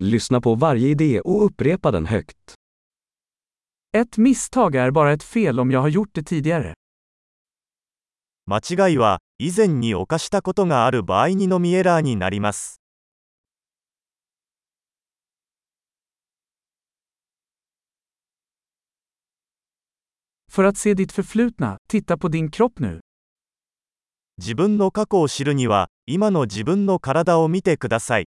Lyssna på varje idé och upprepa den högt. Ett misstag är bara ett fel om jag har gjort det tidigare. 間違いは以前に犯したことがある場合にのみエラーになります För att se ditt förflutna, titta på din kropp nu. 自分の過去を知るには今の自分の体を見てください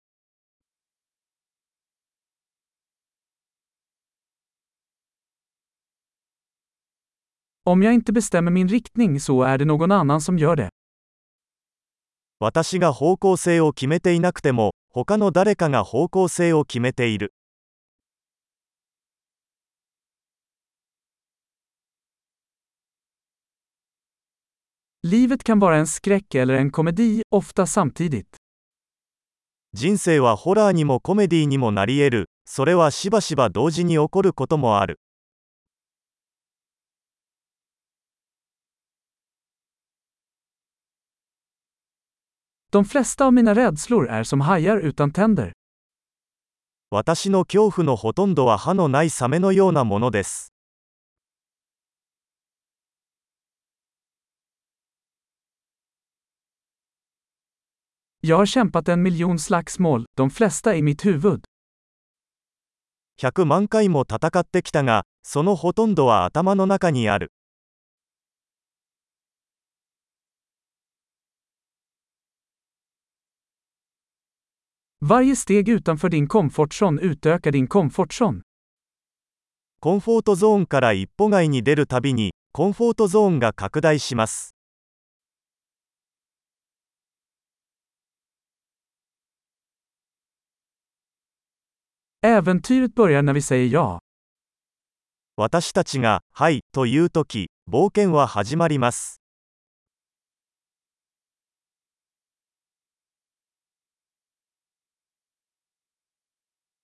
Om jag inte bestämmer min riktning så är det någon annan som gör det. 私が方向性を決めていなくても他の誰かが方向性を決めている Livet kan vara en skräck eller en komedi, ofta samtidigt. 人生はホラーにもコメディにもなり得るそれはしばしば同時に起こることもある De flesta av mina rädslor är som hajar utan tänder. 私の恐怖のほとんどは歯のないサメのようなものです Jag har kämpat en miljon slagsmål, de flesta i mitt huvud. 100万回も戦ってきたがそのほとんどは頭の中にある Varje steg utanför din komfortzon utökar din komfortzon. コンフォートゾーンから一歩外に出るたびにコンフォートゾーンが拡大します Äventyret börjar när vi säger ja. 私たちが「はい」というとき冒険は始まります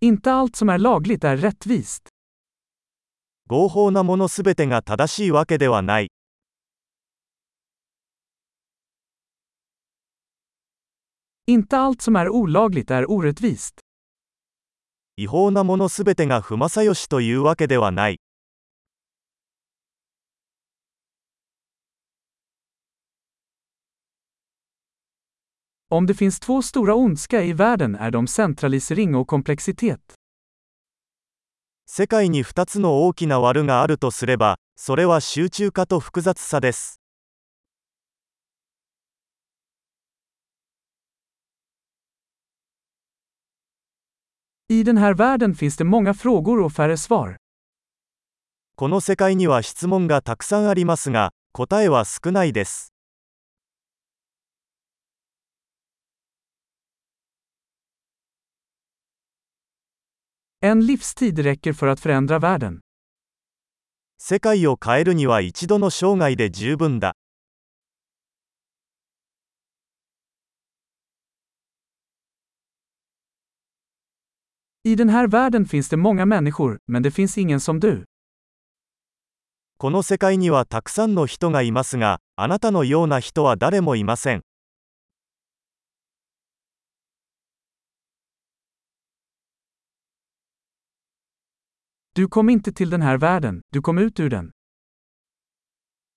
Inte allt som är lagligt är rättvist. 合法なものすべてが正しいわけではない Inte allt som är olagligt är orättvist. 違法なものすべてが不正義しというわけではない Om det finns två stora ondska i världen är de centralisering och komplexitet. 世界に2つの大きな悪があるとすればそれは集中化と複雑さです I den här världen finns det många frågor och färre svar. この世界には質問がたくさんありますが答えは少ないです世界を変えるには一度の生涯で十分だ。この世界にはたくさんの人がいますが、あなたのような人は誰もいません。Du kom inte till den här världen, du kom ut ur den.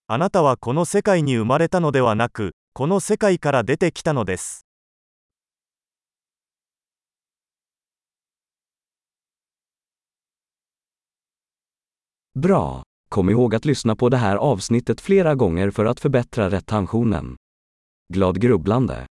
あなたはこの世界に生まれたのではなく、この世界から出てきたのです。Bra! Kom ihåg att lyssna på det här avsnittet flera gånger för att förbättra retentionen. Glad grubblande!